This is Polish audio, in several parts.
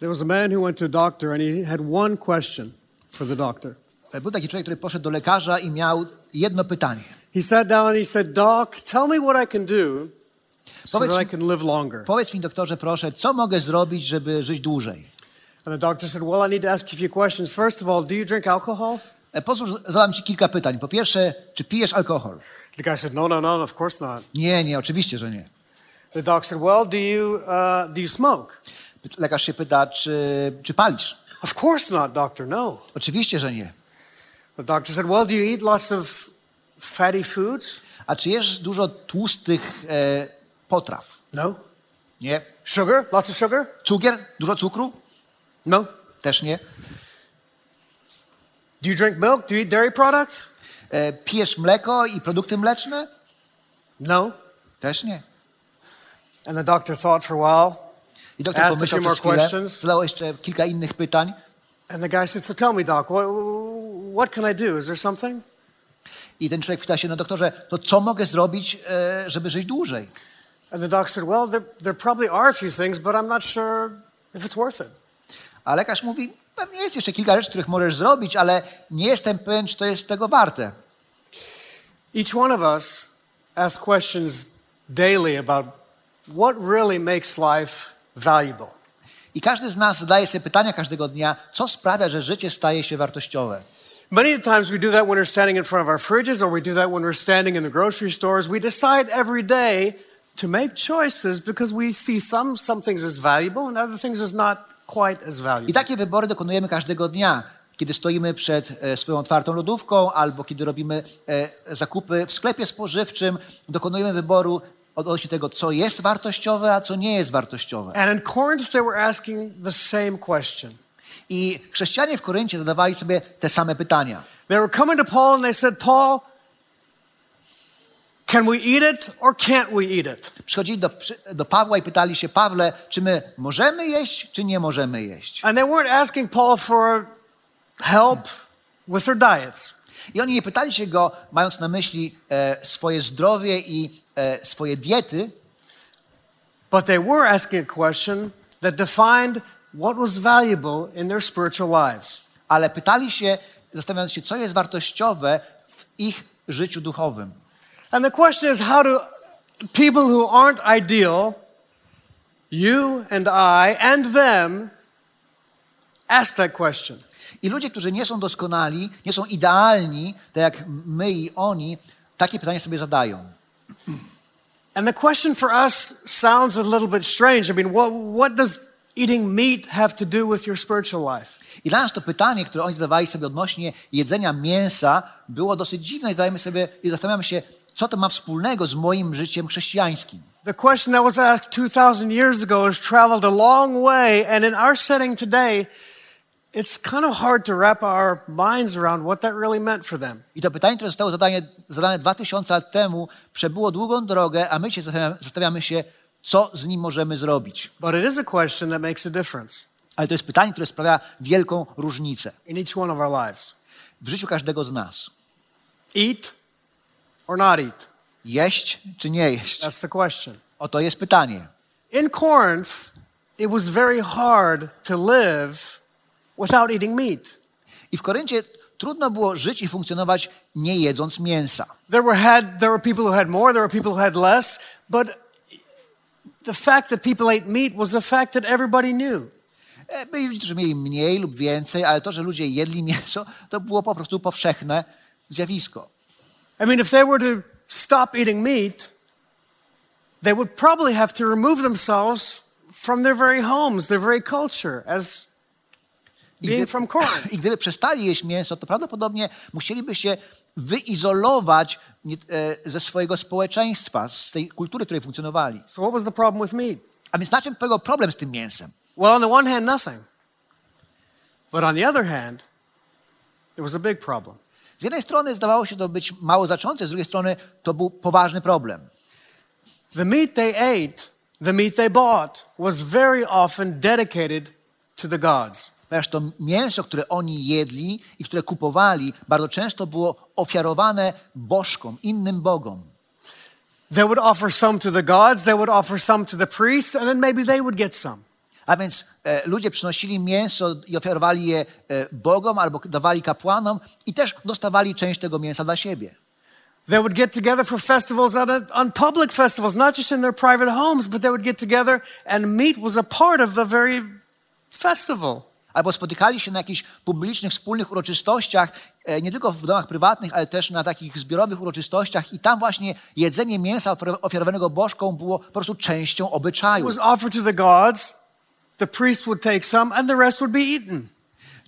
There was a man who went to a doctor and he had one question for the doctor. Był taki człowiek, który poszedł do lekarza i miał jedno pytanie. He sat down and he said, Doc, tell me what I can do so Powiedz that I can live longer. Powiedz mi, doktorze, proszę, co mogę zrobić, żeby żyć dłużej? And the doctor said, Well, I need to ask you a few questions. First of all, do you drink alcohol? E, że zadam ci kilka pytań. Po pierwsze, czy pijesz alkohol? The guy said, No, no, no, of course not. Nie, nie, oczywiście, że nie. The doc said, Well, do you, uh, do you smoke? Lekarz się pyta, czy, czy palisz? Of course not, doctor, no. Oczywiście, że nie. The doctor said, Well, do you eat lots of fatty foods? A czy jesz dużo tłustych e, potraw? No. Nie. Sugar? Lots of sugar? Cukier? Dużo cukru? No. Też nie. Do you drink milk? Do you eat dairy products? E, pijesz mleko i produkty mleczne? No. Też nie. And the doctor thought for a while. I doktor Asked a pomyślał few przez more chwilę, questions. zadał jeszcze kilka innych pytań And the guy said, So tell me, doc, what, what can I do? Is there something? i ten człowiek pyta się, no doktorze, to co mogę zrobić, e, żeby żyć dłużej? And the doc said, Well, there, there probably are a few things, but I'm not sure if it's worth it. A lekarz mówi, pewnie jest jeszcze kilka rzeczy, których możesz zrobić, ale nie jestem pewien, czy to jest tego warte. Each one of us asks questions daily about what really makes life valuable. I każdy z nas zadaje sobie pytania każdego dnia, co sprawia, że życie staje się wartościowe. Many times we do that when we're standing in front of our fridges, or we do that when we're standing in the grocery stores. We decide every day to make choices because we see some, some things as valuable and other things as not quite as I valuable. takie wybory dokonujemy każdego dnia, kiedy stoimy przed e, swoją otwartą lodówką albo kiedy robimy e, zakupy w sklepie spożywczym, dokonujemy wyboru odnośnie tego, co jest wartościowe, a co nie jest wartościowe. And in Corinth, they were asking the same question. I chrześcijanie w Koryncie zadawali sobie te same pytania. They were coming to Paul and they said, Paul, can we eat it or can't we eat it? Przychodzili do, do Pawła i pytali się, Pawle, czy my możemy jeść, czy nie możemy jeść? And they weren't asking Paul for help with their diets. I oni nie pytali się go, mając na myśli e, swoje zdrowie i swoje diety, But they were asking a question that defined what was valuable in their spiritual lives. ale pytali się, zastanawiając się, co jest wartościowe w ich życiu duchowym. And the question is how do people who aren't ideal, you and I and them, ask that question? I ludzie, którzy nie są doskonali, nie są idealni, tak jak my i oni, takie pytania sobie zadają. And the question for us sounds a little bit strange. I mean, what, what does eating meat have to do with your spiritual life? I dla nas to pytanie, które oni zadawali sobie odnośnie jedzenia mięsa, było dosyć dziwne i zadajemy sobie i zastanawiamy się, co to ma wspólnego z moim życiem chrześcijańskim. The question that was asked 2,000 years ago has traveled a long way, and in our setting today, it's kind of hard to wrap our minds around what that really meant for them. I to pytanie, które zostało zadane, zadane 2000 lat temu, przebyło długą drogę, a my się zastanawiamy, zastanawiamy się, co z nim możemy zrobić. But it is a question that makes a difference Ale to jest pytanie, które sprawia wielką różnicę in each one of our lives. w życiu każdego z nas. Eat or not eat? Jeść czy nie jeść? That's the question. Oto jest pytanie. In Corinth, it was very hard to live without eating meat. I w Koryncie trudno było żyć i funkcjonować nie jedząc mięsa. There were, had, there were people who had more, there were people who had less, but the fact that people ate meat was a fact that everybody knew. Byli ludzie, którzy mieli mniej lub więcej, ale to, że ludzie jedli mięso, to było po prostu powszechne zjawisko. I mean, if they were to stop eating meat, they would probably have to remove themselves from their very homes, their very culture, as I gdyby przestali jeść mięso, to prawdopodobnie musieliby się wyizolować e, ze swojego społeczeństwa, z tej kultury, w której funkcjonowali. So, what was the problem with meat? A więc na czym polegał problem z tym mięsem? Well, on the one hand, nothing. But on the other hand, there was a big problem. Z jednej strony zdawało się to być mało znaczące, z drugiej strony to był poważny problem. The meat they ate, the meat they bought, was very often dedicated to the gods. Ponieważ to mięso, które oni jedli i które kupowali, bardzo często było ofiarowane bożkom, innym bogom. They would offer some to the gods, they would offer some to the priests, and then maybe they would get some. A więc e, ludzie przynosili mięso i ofiarowali je e, bogom albo dawali kapłanom i też dostawali część tego mięsa dla siebie. They would get together for festivals on, on public festivals, not just in their private homes, but they would get together and meat was a part of the very festival. Albo spotykali się na jakichś publicznych, wspólnych uroczystościach, e, nie tylko w domach prywatnych, ale też na takich zbiorowych uroczystościach i tam właśnie jedzenie mięsa ofiar- ofiarowanego bożkom było po prostu częścią It obyczaju. was offered to the gods, the priest would take some, and the rest would be eaten.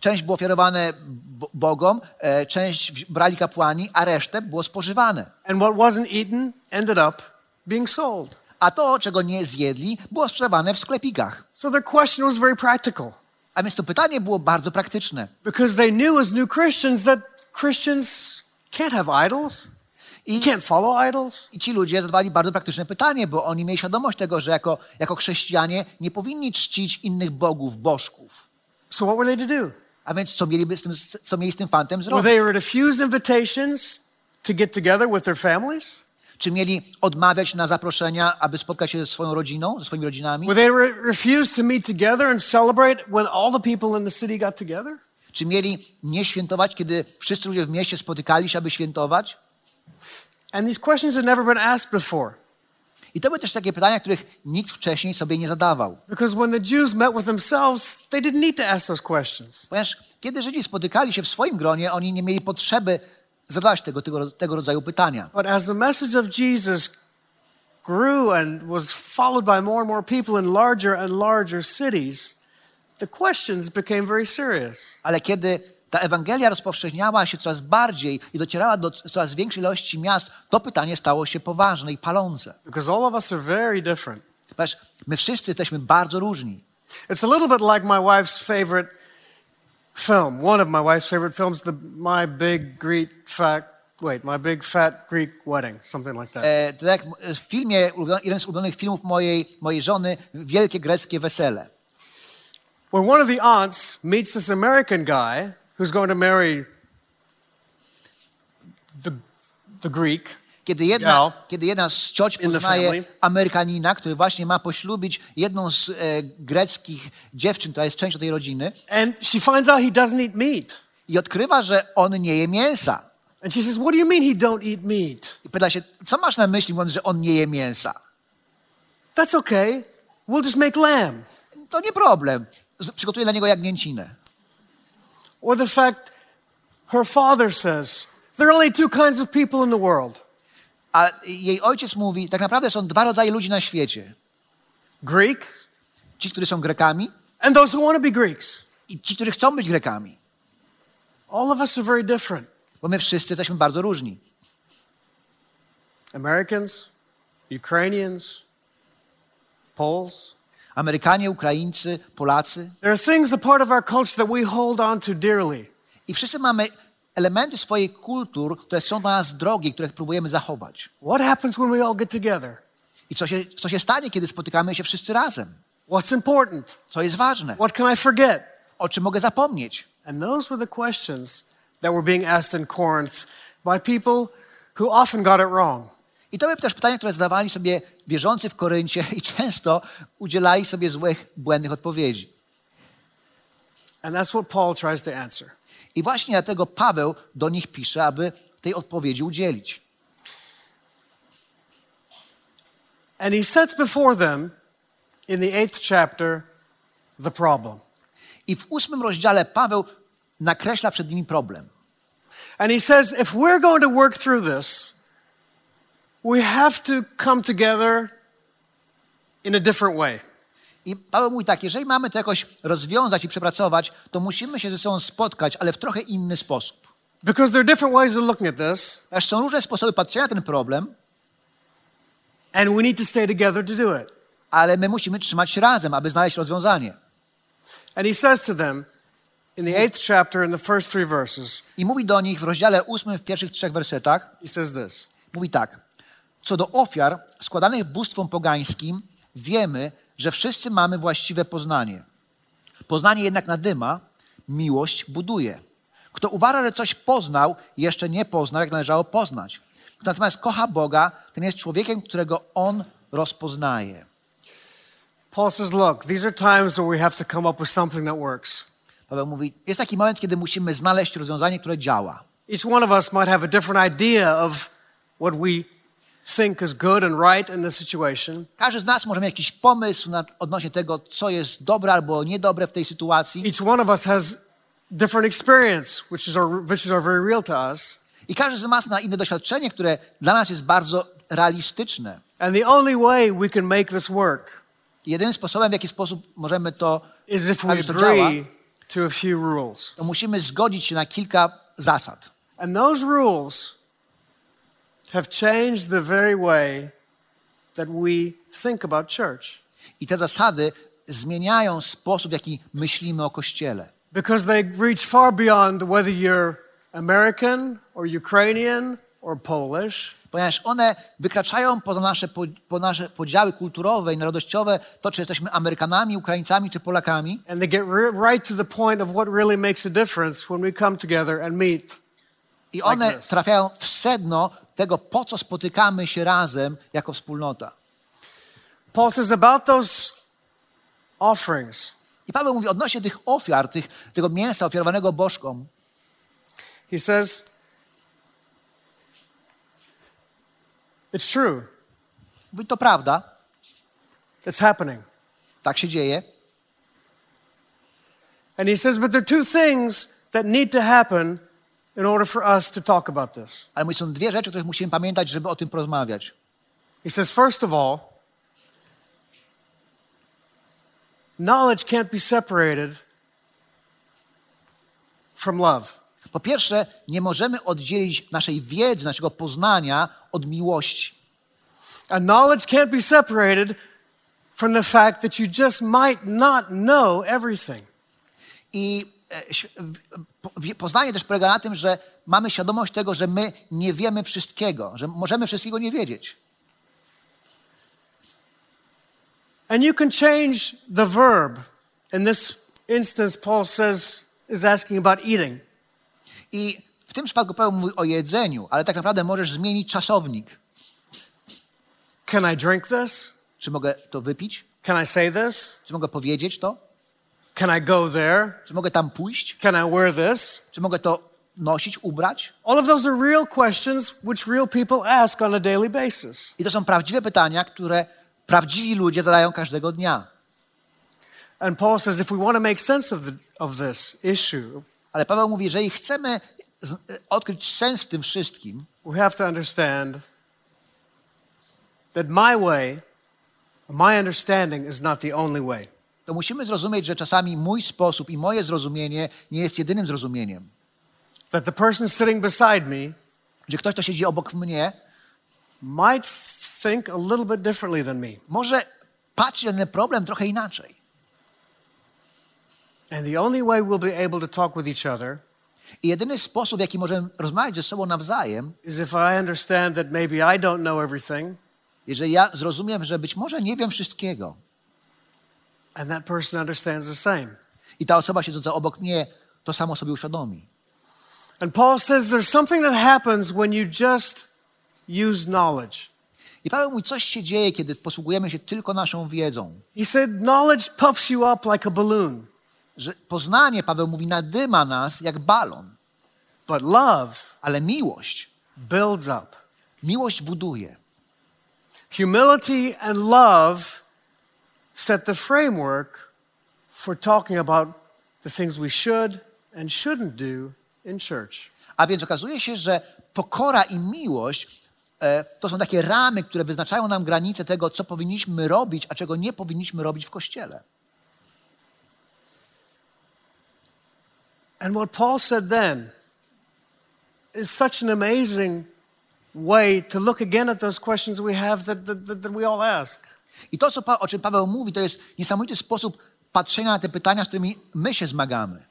Część było ofiarowane bo- bogom, e, część brali kapłani, a resztę było spożywane. And what wasn't eaten ended up being sold. A to, czego nie zjedli, było sprzedawane w sklepikach. So their question was very practical A więc to pytanie było bardzo praktyczne. because they knew as new Christians that Christians can't have idols, I, can't follow idols. I ci ludzie zadawali bardzo praktyczne pytanie, bo oni mieli świadomość tego, że jako, jako chrześcijanie nie powinni czcić innych bogów, bożków. So what were they to do? A więc co mieliby z tym, co mieli z tym fantem Were zrobić? they to refuse invitations to get together with their families? Czy mieli odmawiać na zaproszenia, aby spotkać się ze swoją rodziną, ze swoimi rodzinami? Were they re- refuse to meet together and celebrate when all the people in the city got together? Czy mieli nie świętować, kiedy wszyscy ludzie w mieście spotykali się, aby świętować? And these questions had never been asked before. I to były też takie pytania, których nikt wcześniej sobie nie zadawał. Because when the Jews met with themselves, they didn't need to ask those questions. Ponieważ kiedy Żydzi spotykali się w swoim gronie, oni nie mieli potrzeby zadawać tego, tego, tego rodzaju pytania. But as the message of Jesus grew and was followed by more and more people in larger and larger cities, the questions became very serious. Ale kiedy ta Ewangelia rozpowszechniała się coraz bardziej i docierała do coraz większej ilości miast, to pytanie stało się poważne i palące. Because all of us are very different. Ponieważ my wszyscy jesteśmy bardzo różni. It's a little bit like my wife's favorite film, one of my wife's favorite films, the My Big Greek Fat, wait, My Big Fat Greek Wedding, something like that. E, to jak w filmie, jeden z ulubionych filmów mojej, mojej żony, Wielkie Greckie Wesele. Where one of the aunts meets this American guy who's going to marry the, the Greek, Kiedy jedna, Gal. kiedy jedna z cioć poznaje. Amerykanina, który właśnie ma poślubić jedną z e, greckich dziewczyn, która jest częścią tej rodziny, and she finds out he doesn't eat meat. i odkrywa, że on nie je mięsa. And she says, What do you mean he don't eat meat? I pyta się, co masz na myśli, mówiąc, że on nie je mięsa? That's okay. We'll just make lamb. To nie problem. Przygotuję dla niego jagnięcinę. Or the fact her father says, There are only two kinds of people in the world A jej ojciec mówi, tak naprawdę są dwa rodzaje ludzi na świecie. Greek Ci, którzy są Grekami and those who want to be Greeks. i ci, którzy chcą być Grekami. All of us are very different. Bo my wszyscy jesteśmy bardzo różni. Americans, Ukrainians, Poles. Amerykanie, Ukraińcy, Polacy. There are things a part of our culture that we hold on to dearly. I wszyscy mamy elementy swojej kultur, które są dla nas drogie, które próbujemy zachować. What happens when we all get together? I co się, co się stanie, kiedy spotykamy się wszyscy razem? What's important? Co jest ważne? What can I forget? O czym mogę zapomnieć? And those were the questions that were being asked in Corinth by people who often got it wrong. I to były też pytania, które zadawali sobie wierzący w Koryncie i często udzielali sobie złych, błędnych odpowiedzi. And that's what Paul tries to answer. I właśnie dlatego Paweł do nich pisze, aby tej odpowiedzi udzielić. And he sets before them in the eighth chapter the problem. I w ósmym rozdziale Paweł nakreśla przed nimi problem. And he says, if we're going to work through this, we have to come together in a different way. I Paweł mówi tak, jeżeli mamy to jakoś rozwiązać i przepracować, to musimy się ze sobą spotkać, ale w trochę inny sposób. Because there are different ways of looking at this, Ponieważ są różne sposoby patrzenia na ten problem, and we need to stay together to do it. ale my musimy trzymać się razem, aby znaleźć rozwiązanie. And he says to them in the eighth chapter, in the first three verses, I mówi do nich w rozdziale ósmym w pierwszych trzech wersetach, he says this mówi tak. Co do ofiar składanych bóstwom pogańskim, wiemy, że wszyscy mamy właściwe poznanie. Poznanie jednak nadyma, miłość buduje. Kto uważa, że coś poznał, jeszcze nie poznał, jak należało poznać. Kto natomiast kocha Boga, ten jest człowiekiem, którego On rozpoznaje. Paul says, Look, these are times where we have to come up with something that works. Paweł mówi, jest taki moment, kiedy musimy znaleźć rozwiązanie, które działa. Each one of us might have a different idea of what we think is good and right in the situation. Każdy z nas może mieć jakiś pomysł na, odnośnie tego, co jest dobre albo niedobre w tej sytuacji. Each one of us has different experience, which is, our, which is our very real to us. I każdy z nas ma inne doświadczenie, które dla nas jest bardzo realistyczne. And the only way we can make this work I jedynym sposobem, w jaki sposób możemy to, is if we to działa, to a few rules. to musimy zgodzić się na kilka zasad. And those rules have changed the very way that we think about church. I te zasady zmieniają sposób, w jaki myślimy o Kościele. Because they reach far beyond whether you're American or Ukrainian or Polish. Ponieważ one wykraczają poza nasze, po, po nasze podziały kulturowe i narodowościowe, to czy jesteśmy Amerykanami, Ukraińcami czy Polakami. And they get ri- right to the point of what really makes a difference when we come together and meet. I one Like trafiają w sedno tego, po co spotykamy się razem jako wspólnota. Paul says about those offerings, I Paweł mówi odnośnie tych ofiar, tych, tego mięsa ofiarowanego bożkom. he says, it's true, Mówi, to prawda, it's happening. tak się dzieje. And he says, but there are two things that need to happen in order for us to talk about this. Ale są dwie rzeczy, o których musimy pamiętać, żeby o tym porozmawiać. He says, first of all, knowledge can't be separated from love. Po pierwsze, nie możemy oddzielić naszej wiedzy, naszego poznania od miłości. And knowledge can't be separated from the fact that you just might not know everything. I e, poznanie też polega na tym, że mamy świadomość tego, że my nie wiemy wszystkiego, że możemy wszystkiego nie wiedzieć. And you can change the verb. In this instance, Paul says, is asking about eating. I w tym przypadku Paweł mówi o jedzeniu, ale tak naprawdę możesz zmienić czasownik. Can I drink this? Czy mogę to wypić? Can I say this? Czy mogę powiedzieć to? Can I go there? Czy mogę tam pójść? Can I wear this? Czy mogę to nosić, ubrać? All of those are real questions which real people ask on a daily basis. I to są prawdziwe pytania, które prawdziwi ludzie zadają każdego dnia. And Paul says if we want to make sense of, the, of this issue, Ale Paweł mówi, jeżeli chcemy z- odkryć sens w tym wszystkim, we have to understand that my way, my understanding is not the only way. To musimy zrozumieć, że czasami mój sposób i moje zrozumienie nie jest jedynym zrozumieniem. That the person sitting beside me Że ktoś, kto siedzi obok mnie, might think a little bit differently than me. może patrzeć na ten problem trochę inaczej. And the only way we'll be able to talk with each other I jedyny sposób, w jaki możemy rozmawiać ze sobą nawzajem, is if I understand that maybe I don't know everything jeżeli ja zrozumiem, że być może nie wiem wszystkiego and that person understands the same. i ta osoba siedząca obok mnie to samo sobie uświadomi. And Paul says there's something that happens when you just use knowledge. I Paweł mówi, coś się dzieje, kiedy posługujemy się tylko naszą wiedzą. He said knowledge puffs you up like a balloon, Że poznanie, Paweł mówi, nadyma nas jak balon, but love ale miłość, builds up. miłość buduje. Humility and love set the framework for talking about the things we should and shouldn't do in church. A więc okazuje się, że pokora i miłość e, to są takie ramy, które wyznaczają nam granice tego, co powinniśmy robić, a czego nie powinniśmy robić w Kościele. And what Paul said then is such an amazing way to look again at those questions we have that, that, that, that we all ask. I to, co, o czym Paweł mówi, to jest niesamowity sposób patrzenia na te pytania, z którymi my się zmagamy.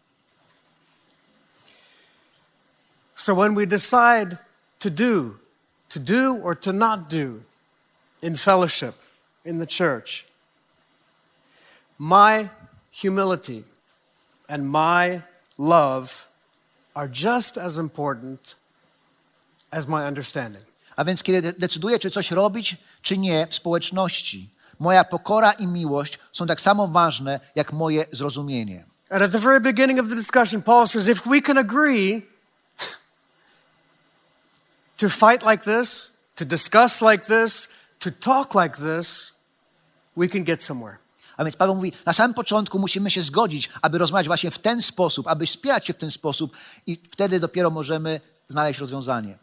So when we decide to do, to do or to not do in fellowship, in the church, my humility and my love are just as important as my understanding. A więc kiedy de- decyduję, czy coś robić, czy nie w społeczności, moja pokora i miłość są tak samo ważne, jak moje zrozumienie. And at the very beginning of the discussion, Paul says if we can agree to fight like this, to discuss like this, to talk like this, we can get somewhere. A więc Paweł mówi, na samym początku musimy się zgodzić, aby rozmawiać właśnie w ten sposób, aby wspierać się w ten sposób i wtedy dopiero możemy znaleźć rozwiązanie.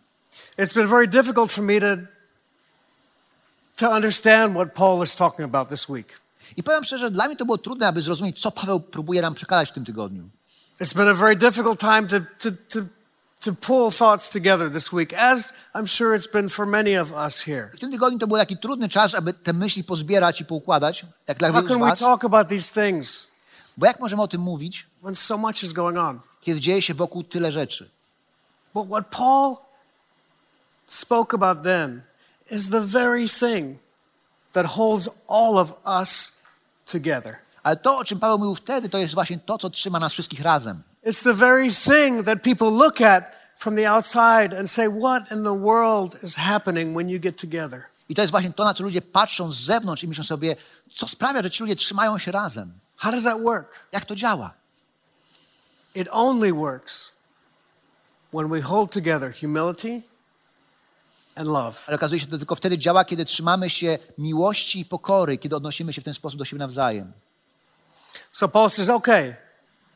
It's been very difficult for me to, to understand what Paul is talking about this week. I powiem szczerze, dla mnie to było trudne, aby zrozumieć, co Paweł próbuje nam przekazać w tym tygodniu. It's been a very difficult time to, to, to, to pull thoughts together this week, as I'm sure it's been for many of us here. W tym tygodniu to był taki trudny czas, aby te myśli pozbierać i poukładać, jak dla How wielu z can we was. talk about these things Bo jak możemy o tym mówić, when so much is going on? kiedy dzieje się wokół tyle rzeczy? But what Paul spoke about then is the very thing that holds all of us together. Ale to, o czym Paweł mówił wtedy, to jest właśnie to, co trzyma nas wszystkich razem. It's the very thing that people look at from the outside and say, What in the world is happening when you get together? I to jest właśnie to, na co ludzie patrzą z zewnątrz i myślą sobie, co sprawia, że ci ludzie trzymają się razem. How does that work? Jak to działa? It only works when we hold together humility. Ale okazuje się, że to tylko wtedy działa, kiedy trzymamy się miłości i pokory, kiedy odnosimy się w ten sposób do siebie nawzajem. So Paul says, okay,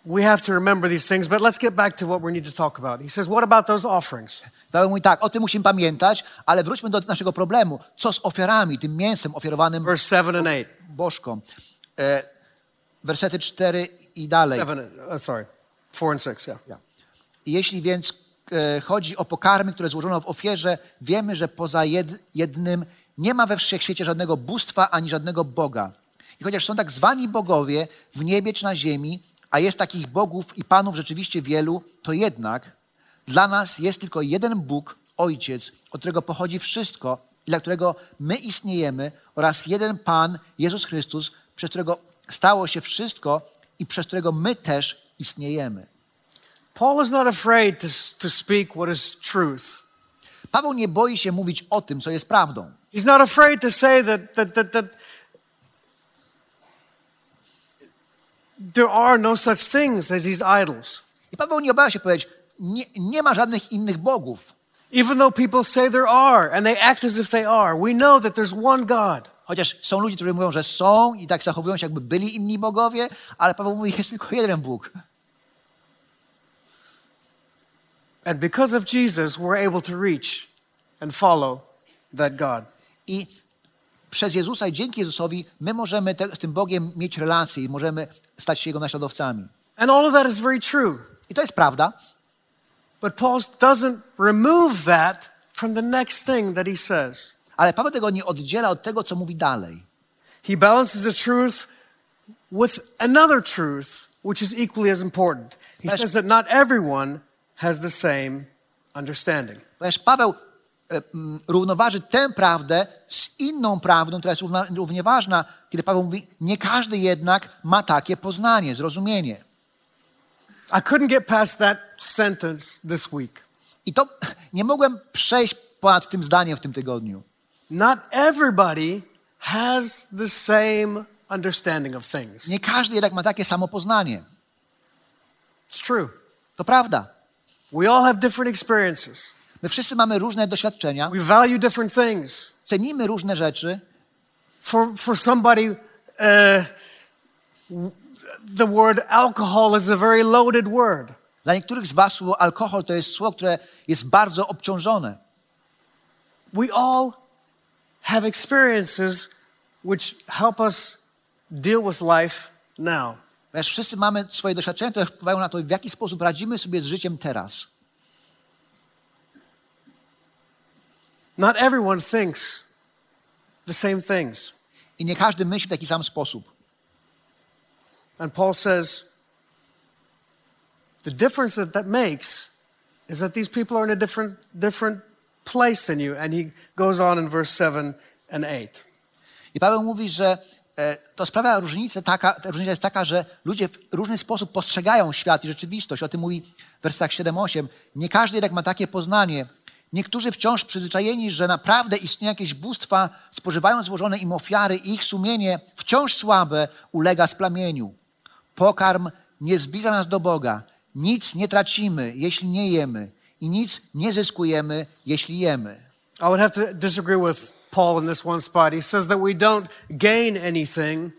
we have to remember these things, but let's get back to what we need to talk about. He says, what about those offerings? Paweł mówi tak, o tym musimy pamiętać, ale wróćmy do naszego problemu. Co z ofiarami, tym mięsem ofiarowanym Verse 7 and 8. bożkom? E, wersety 4 i dalej. 7, and- uh, sorry, 4 and 6, yeah. Ja. Jeśli więc chodzi o pokarmy, które złożono w ofierze, wiemy, że poza jed, jednym nie ma we wszechświecie żadnego bóstwa ani żadnego Boga. I chociaż są tak zwani bogowie w niebie czy na ziemi, a jest takich bogów i panów rzeczywiście wielu, to jednak dla nas jest tylko jeden Bóg, Ojciec, od którego pochodzi wszystko i dla którego my istniejemy oraz jeden Pan, Jezus Chrystus, przez którego stało się wszystko i przez którego my też istniejemy. Paul is not afraid to, to speak what is truth. Paweł nie boi się mówić o tym, co jest prawdą. He's not afraid to say that, that, that, that there are no such things as these idols. I Paweł nie obawia się powiedzieć, nie, nie ma żadnych innych bogów. Even though people say there are and they act as if they are, we know that there's one God. Chociaż są ludzie, którzy mówią, że są i tak zachowują się, jakby byli inni bogowie, ale Paweł mówi, jest tylko jeden Bóg. And because of Jesus, we're able to reach and follow that God. I przez Jezusa i dzięki Jezusowi my możemy te, z tym Bogiem mieć relacje i możemy stać się Jego naśladowcami. And all of that is very true. I to jest prawda, But Paul doesn't remove that from the next thing that he says. ale Paweł tego nie oddziela od tego, co mówi dalej. He balances the truth with another truth, which is equally as important. He says that not everyone has the same understanding. Ponieważ Paweł e, równoważy tę prawdę z inną prawdą, która jest równie ważna, kiedy Paweł mówi, nie każdy jednak ma takie poznanie, zrozumienie. I couldn't get past that sentence this week. I to nie mogłem przejść ponad tym zdaniem w tym tygodniu. Not everybody has the same understanding of things. Nie każdy jednak ma takie samo poznanie. It's true. To prawda. We all have different experiences. My wszyscy mamy różne doświadczenia, We value different things. cenimy różne rzeczy. For, for somebody, uh, the word alcohol is a very loaded word. Dla niektórych z was słowo alkohol to jest słowo, które jest bardzo obciążone. we all have experiences which help us deal with life now. Ponieważ wszyscy mamy swoje doświadczenia, które wpływają na to, w jaki sposób radzimy sobie z życiem teraz. Not everyone thinks the same things. I nie każdy myśli w taki sam sposób. And Paul says the difference that that makes is that these people are in a different, different place than you. And he goes on in verse 7 and 8. I Paweł mówi, że to sprawia różnicę taka, ta różnica jest taka, że ludzie w różny sposób postrzegają świat i rzeczywistość. O tym mówi w wersetach 7-8. Nie każdy jednak ma takie poznanie. Niektórzy wciąż przyzwyczajeni, że naprawdę istnieją jakieś bóstwa, spożywają złożone im ofiary i ich sumienie, wciąż słabe, ulega splamieniu. Pokarm nie zbliża nas do Boga. Nic nie tracimy, jeśli nie jemy. I nic nie zyskujemy, jeśli jemy. I would have to disagree with Paul in this one spot. He says that we don't gain anything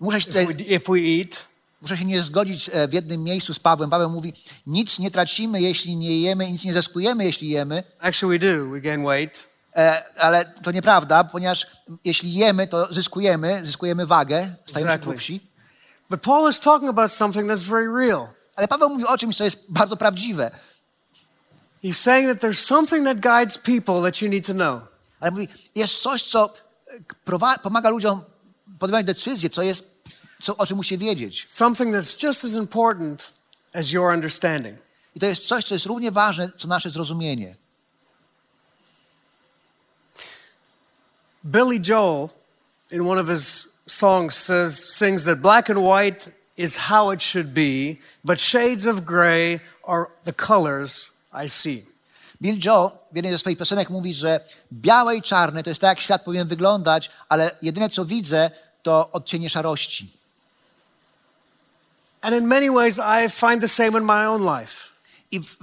Muszę się, if we, if we eat. muszę się nie zgodzić e, w jednym miejscu z Pawłem. Paweł mówi, nic nie tracimy, jeśli nie jemy, nic nie zyskujemy, jeśli jemy. Actually, we do. We gain weight. E, ale to nieprawda, ponieważ jeśli jemy, to zyskujemy, zyskujemy wagę, stajemy się grubsi. But Paul is talking about something that's very real. Ale Paweł mówi o czymś, co jest bardzo prawdziwe. He's saying that there's something that guides people that you need to know. Ale mówi, jest coś, co e, pomaga ludziom podejmować decyzje, co jest, co, o czym musi wiedzieć. Something that's just as important as your understanding. I to jest coś, co jest równie ważne, co nasze zrozumienie. Billy Joel, in one of his songs, says, sings that black and white is how it should be, but shades of gray are the colors I see. Bill Joe w jednej ze swoich piosenek mówi, że białe i czarne to jest tak, jak świat powinien wyglądać, ale jedyne, co widzę, to odcienie szarości. And in many ways, I find the same in my own life. I w,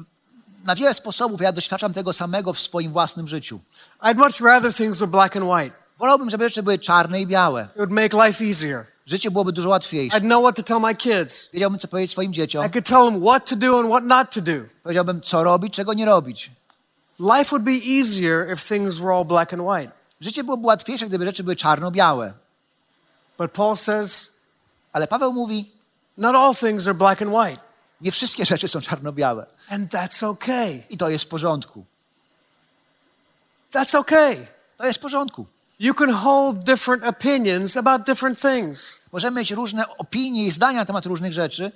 na wiele sposobów ja doświadczam tego samego w swoim własnym życiu. I'd much rather things were black and white. Wolałbym, żeby rzeczy były czarne i białe. It would make life easier. Życie byłoby dużo łatwiejsze. I'd know what to tell my kids. Wiedziałbym, co powiedzieć swoim dzieciom. I could tell them what to do and what not to do. Powiedziałbym, co robić, czego nie robić. Life would be easier if things were all black and white. Życie byłoby łatwiejsze, gdyby rzeczy były czarno-białe. But Paul says, Ale Paweł mówi, not all things are black and white. nie wszystkie rzeczy są czarno-białe. And that's okay. I to jest w porządku. That's okay. To jest w porządku. You can hold different opinions about different things. Możemy mieć różne opinie i zdania na temat różnych rzeczy,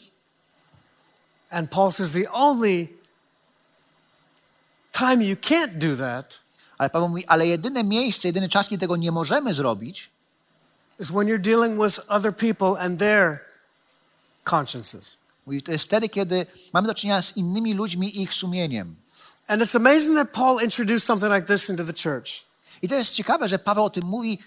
And Paul says the only time you can't do that ale Paweł mówi, ale jedyne miejsce, jedyny czas, kiedy tego nie możemy zrobić, is when you're dealing with other people and their consciences. mówi, to jest wtedy, kiedy mamy do czynienia z innymi ludźmi i ich sumieniem. And it's amazing that Paul introduced something like this into the church. I to jest ciekawe, że Paweł o tym mówi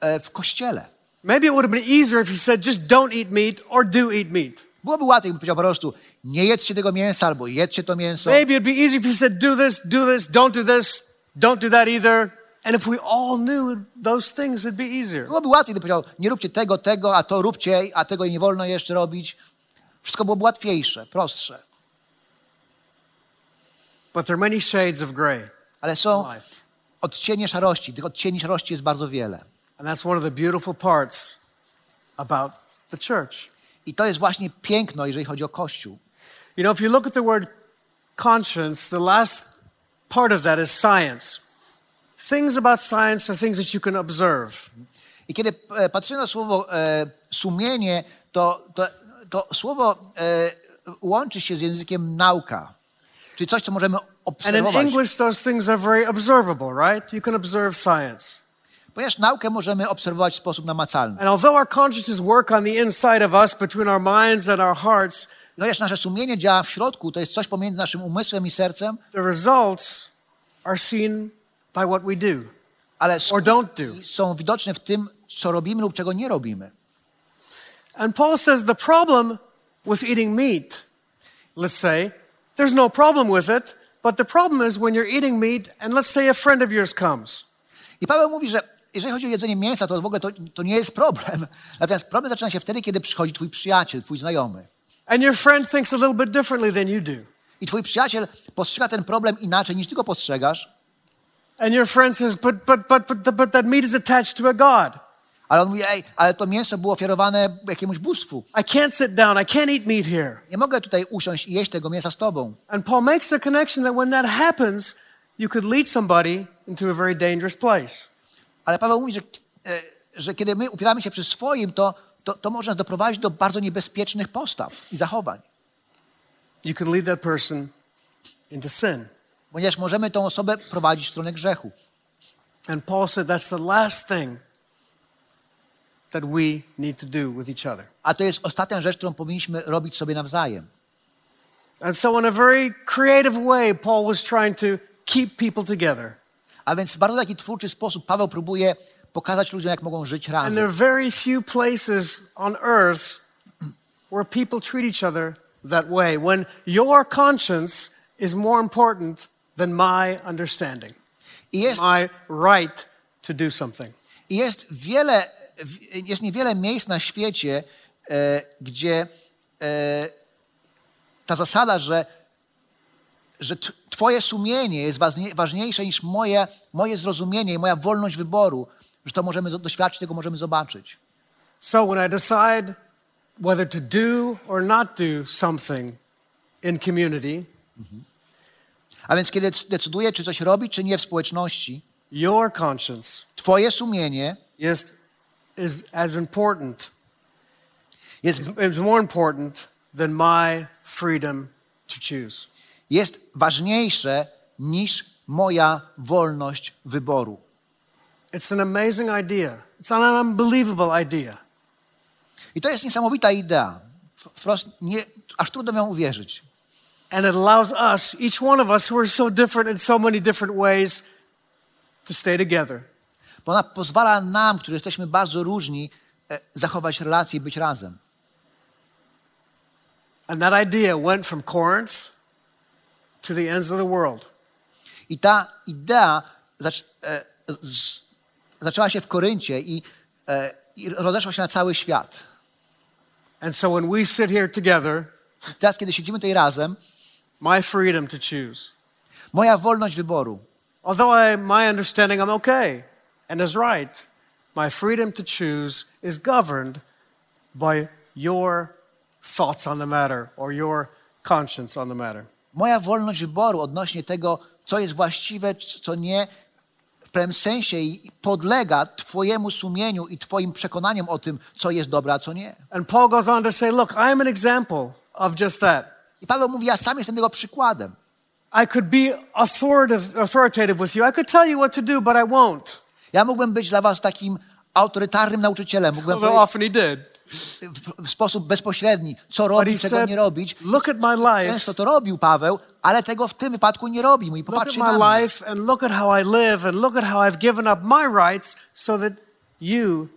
e, w kościele. Maybe it would have been easier if he said, just don't eat meat or do eat meat. Byłoby łatwiej, gdyby powiedział po prostu, nie jedzcie tego mięsa albo jedzcie to mięso. Maybe it'd be easier if he said, do this, do this, don't do this, don't do that either. And if we all knew those things, it'd be easier. Byłoby łatwiej, gdyby powiedział, nie róbcie tego, tego, a to róbcie, a tego nie wolno jeszcze robić. Wszystko byłoby łatwiejsze, prostsze. But there are many shades of gray Ale są odcienie szarości. Tych odcieni szarości jest bardzo wiele. And that's one of the beautiful parts about the church. I to jest właśnie piękno, jeżeli chodzi o Kościół. You know, if you look at the word conscience, the last part of that is science. Things about science are things that you can observe. I kiedy patrzymy na słowo e, sumienie, to, to, to słowo e, łączy się z językiem nauka. Czyli coś, co możemy obserwować. And in. English, those things are very observable, right? You can observe science. Ponieważ naukę możemy obserwować w sposób namacalny. And although our consciences work on the inside of us, between our minds and our hearts, Chociaż nasze sumienie działa w środku, to jest coś pomiędzy naszym umysłem i sercem, the results are seen by what we do ale or don't do. są widoczne w tym, co robimy lub czego nie robimy. And Paul says the problem with eating meat, let's say, there's no problem with it, but the problem is when you're eating meat and let's say a friend of yours comes. I Paweł mówi, że jeżeli chodzi o jedzenie mięsa, to w ogóle to, to nie jest problem. Natomiast problem zaczyna się wtedy, kiedy przychodzi twój przyjaciel, twój znajomy. And your friend thinks a little bit differently than you do. I twój przyjaciel postrzega ten problem inaczej niż ty go postrzegasz. And your friend says, but, but, but, but, but that meat is attached to a God. Ale on mówi, ej, ale to mięso było ofiarowane jakiemuś bóstwu. I can't sit down. I can't eat meat here. Nie mogę tutaj usiąść i jeść tego mięsa z tobą. And Paul makes the connection that when that happens, you could lead somebody into a very dangerous place. Ale Paweł mówi, że, e, że kiedy my upieramy się przy swoim, to, to, to może nas doprowadzić do bardzo niebezpiecznych postaw i zachowań. You can lead that person into sin. Ponieważ możemy tą osobę prowadzić w stronę grzechu. And Paul said that's the last thing that we need to do with each other. A to jest ostatnia rzecz, którą powinniśmy robić sobie nawzajem. And so, in a very creative way, Paul was trying to keep people together. A więc w bardzo taki twórczy sposób Paweł próbuje pokazać ludziom, jak mogą żyć And there are razem. very few places on earth where people treat each other that way, when your conscience is more important than my understanding, jest, my right to do something. jest wiele, jest niewiele miejsc na świecie, e, gdzie e, ta zasada, że, że twoje sumienie jest ważnie- ważniejsze niż moje, moje zrozumienie i moja wolność wyboru, że to możemy do- doświadczyć, tego możemy zobaczyć. So when I decide whether to do or not do something in community, A więc kiedy decyduję, czy coś robić, czy nie w społeczności, your conscience twoje sumienie is, is as important, jest, is more important than my freedom to choose. jest ważniejsze niż moja wolność wyboru. It's an amazing idea. It's an unbelievable idea. I to jest niesamowita idea. Wprost nie, aż trudno nią uwierzyć. And it allows us, each one of us who are so different in so many different ways, to stay together. Bo ona pozwala nam, którzy jesteśmy bardzo różni, e, zachować relacje i być razem. And that idea went from Corinth to the ends of the world. I ta idea zac, e, z, zaczęła się w Koryncie i, e, i rozeszła się na cały świat. And so when we sit here together, I teraz, kiedy siedzimy tutaj razem, my freedom to choose. moja wolność wyboru, Although I, my understanding I'm okay and is right, my freedom to choose is governed by your thoughts on the matter or your conscience on the matter. moja wolność wyboru odnośnie tego, co jest właściwe, co nie, pewnym sensie i- i podlega Twojemu sumieniu i Twoim przekonaniom o tym, co jest dobre, a co nie. And Paul goes on to say, Look, I'm an example of just that. I Paweł mówi, ja sam jestem tego przykładem. I could be authoritative, authoritative with you. I could tell you what to do, but I won't. Ja mógłbym być dla was takim autorytarnym nauczycielem. Mógłbym Although powiedzieć often he did. W, sposób bezpośredni, co robić, czego nie robić. Look at my life. Często to robił Paweł, ale tego w tym wypadku nie robi. Mówi, Look at popatrzcie my mnie. life and look at how I live and look at how I've given up my rights so that you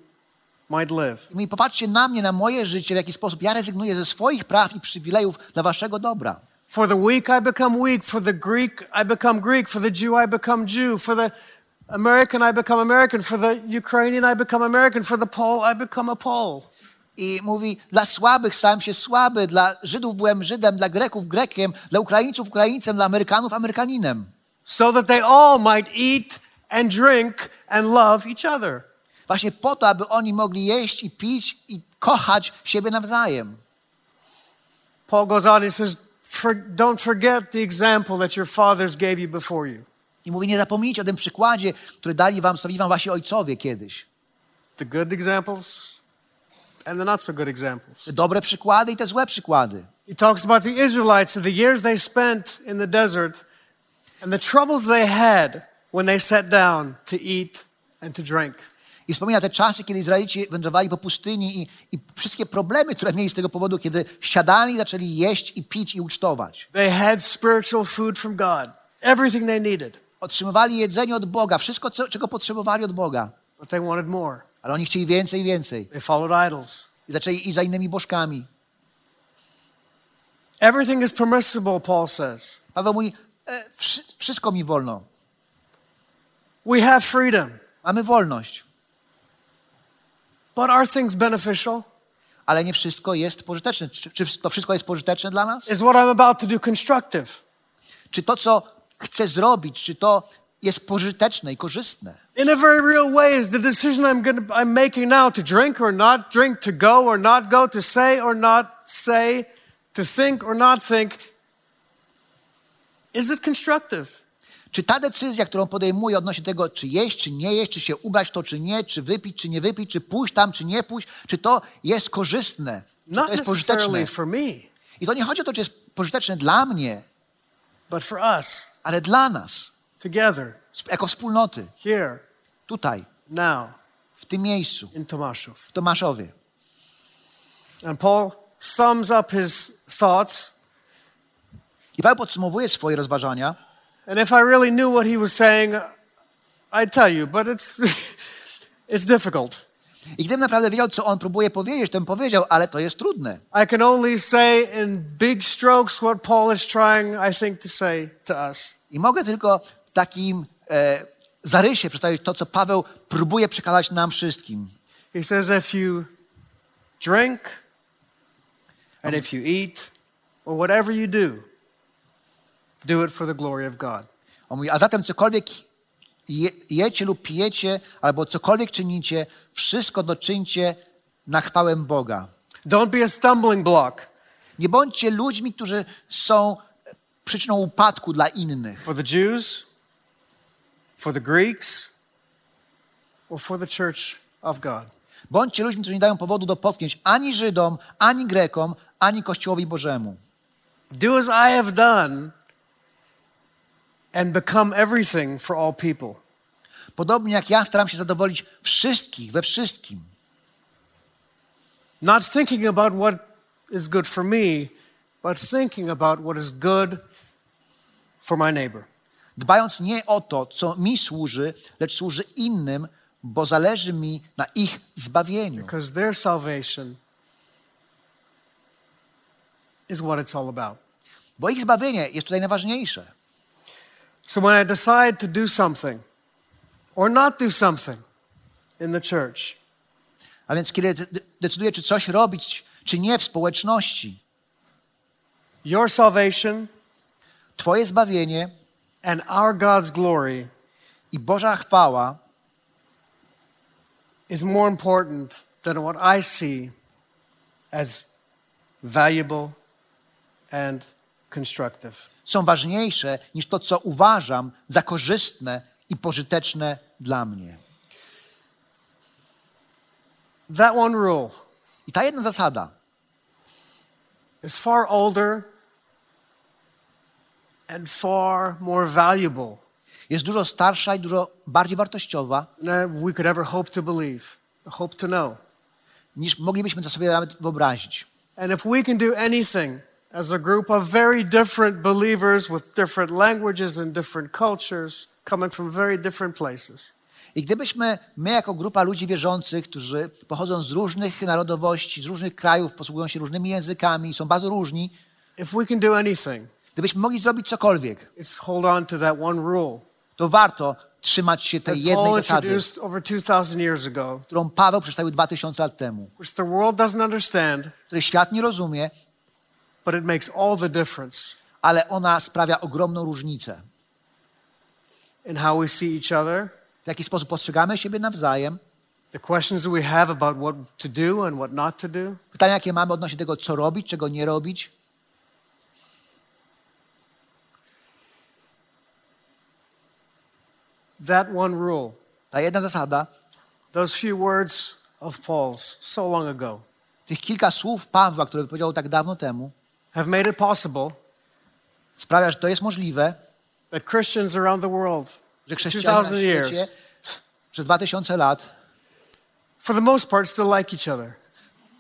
might live. Mówi, popatrzcie na mnie, na moje życie, w jaki sposób ja rezygnuję ze swoich praw i przywilejów dla waszego dobra. For the weak I become weak, for the Greek I become Greek, for the Jew I become Jew, for the American I become American, for the Ukrainian I become American, for the Pole I become a Pole. I mówi, dla słabych stałem się słaby, dla Żydów byłem Żydem, dla Greków Grekiem, dla Ukraińców Ukraińcem, dla Amerykanów Amerykaninem. So that they all might eat and drink and love each other. Właśnie po to, aby oni mogli jeść i pić i kochać siebie nawzajem. Paul goes on, he says, don't forget the example that your fathers gave you before you. I mówi, nie zapomnijcie o tym przykładzie, który dali wam, stawili wam wasi ojcowie kiedyś. The good examples and the not so good examples. Dobre przykłady i te złe przykłady. He talks about the Israelites and the years they spent in the desert and the troubles they had when they sat down to eat and to drink. I wspomina te czasy, kiedy Izraelici wędrowali po pustyni i, i wszystkie problemy, które mieli z tego powodu, kiedy siadali zaczęli jeść i pić i ucztować. They had spiritual food from God, everything they needed, Otrzymywali jedzenie od Boga, wszystko, co, czego potrzebowali od Boga. but they wanted more. Ale oni chcieli więcej i więcej. They followed idols. I zaczęli iść za innymi bożkami. Everything is permissible, Paul says. Paweł mówi, e, wszy, wszystko mi wolno. We have freedom, Mamy wolność. but are things beneficial? Ale nie wszystko jest pożyteczne. Czy, czy to wszystko jest pożyteczne dla nas? Is what I'm about to do constructive? Czy to, co chcę zrobić, czy to, jest pożyteczne i korzystne. In a very real way, is the decision I'm, gonna, I'm making now to drink or not drink, to go or not go, to say or not say, to think or not think, is it constructive? Czy ta decyzja, którą podejmuję odnośnie tego, czy jeść, czy nie jeść, czy się ubrać to, czy nie, czy wypić, czy nie wypić, czy pójść tam, czy nie pójść, czy to jest korzystne, czy to jest pożyteczne. necessarily for me, I to nie chodzi o to, czy jest pożyteczne dla mnie, but for us ale dla nas, together jako wspólnoty, here, tutaj, now, w tym miejscu, in Tomaszów. w Tomaszowie. And Paul sums up his thoughts. I Paweł podsumowuje swoje rozważania. And if I really knew what he was saying, I'd tell you, but it's, it's difficult. I gdybym naprawdę wiedział, co on próbuje powiedzieć, to bym powiedział, ale to jest trudne. I can only say in big strokes what Paul is trying, I think, to say to us. I mogę tylko takim e, zarysie przedstawić to, co Paweł próbuje przekazać nam wszystkim. He says, if you drink and if you eat or whatever you do, do it for the glory of God. On mówi, a zatem cokolwiek je, jecie lub pijecie, albo cokolwiek czynicie, wszystko doczyńcie na chwałę Boga. Don't be a stumbling block Nie bądźcie ludźmi, którzy są przyczyną upadku dla innych. for the Jews, for the Greeks, or for the church of God. Bądźcie ludźmi, którzy nie dają powodu do potknięć ani Żydom, ani Grekom, ani Kościołowi Bożemu. Do as I have done and become everything for all people. Podobnie jak ja staram się zadowolić wszystkich we wszystkim. Not thinking about what is good for me, but thinking about what is good for my neighbor. Dbając nie o to, co mi służy, lecz służy innym, bo zależy mi na ich zbawieniu. Because their salvation is what it's all about. Bo ich zbawienie jest tutaj najważniejsze. So when I decide to do something or not do something in the church, A więc kiedy de- decyduję, czy coś robić, czy nie w społeczności, your salvation Twoje zbawienie and our God's glory i Boża chwała is more important than what I see as valuable and constructive. są ważniejsze niż to, co uważam za korzystne i pożyteczne dla mnie. That one rule I ta jedna zasada is far older and far more valuable jest dużo starsza i dużo bardziej wartościowa, we could ever hope to believe, hope to know. niż moglibyśmy to sobie nawet wyobrazić. And if we can do anything as a group of very different believers with different languages and different cultures, coming from very different places, I gdybyśmy my, jako grupa ludzi wierzących, którzy pochodzą z różnych narodowości, z różnych krajów, posługują się różnymi językami, są bardzo różni, if we can do anything, gdybyśmy mogli zrobić cokolwiek, it's hold on to that one rule to warto trzymać się tej jednej zasady, introduced over 2,000 years ago, którą Paweł przedstawił 2000 lat temu, której świat nie rozumie, ale ona sprawia ogromną różnicę. other, W jaki sposób postrzegamy siebie nawzajem, pytania, jakie mamy odnośnie tego, co robić, czego nie robić. That one rule, Ta jedna zasada, those few words of Paul's so long ago, tych kilka słów Pawła, które wypowiedział tak dawno temu, have made it possible sprawia, że to jest możliwe, that Christians around the world, że chrześcijanie na 2,000 years, świecie przez 2000 lat for the most part, still like each other.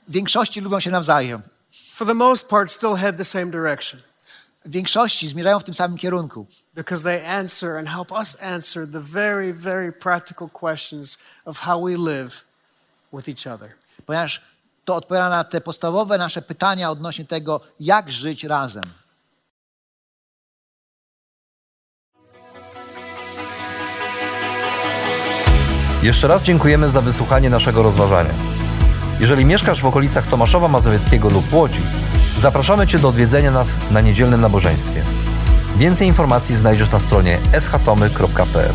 w większości lubią się nawzajem. For the most part, still head the same direction W większości zmierzają w tym samym kierunku, because they answer and help us answer the very, very practical questions of how we live with each other. ponieważ to odpowiada na te podstawowe nasze pytania odnośnie tego, jak żyć razem. Jeszcze raz dziękujemy za wysłuchanie naszego rozważania. Jeżeli mieszkasz w okolicach Tomaszowa Mazowieckiego lub Łodzi, Zapraszamy Cię do odwiedzenia nas na niedzielnym nabożeństwie. Więcej informacji znajdziesz na stronie schatomy.pl.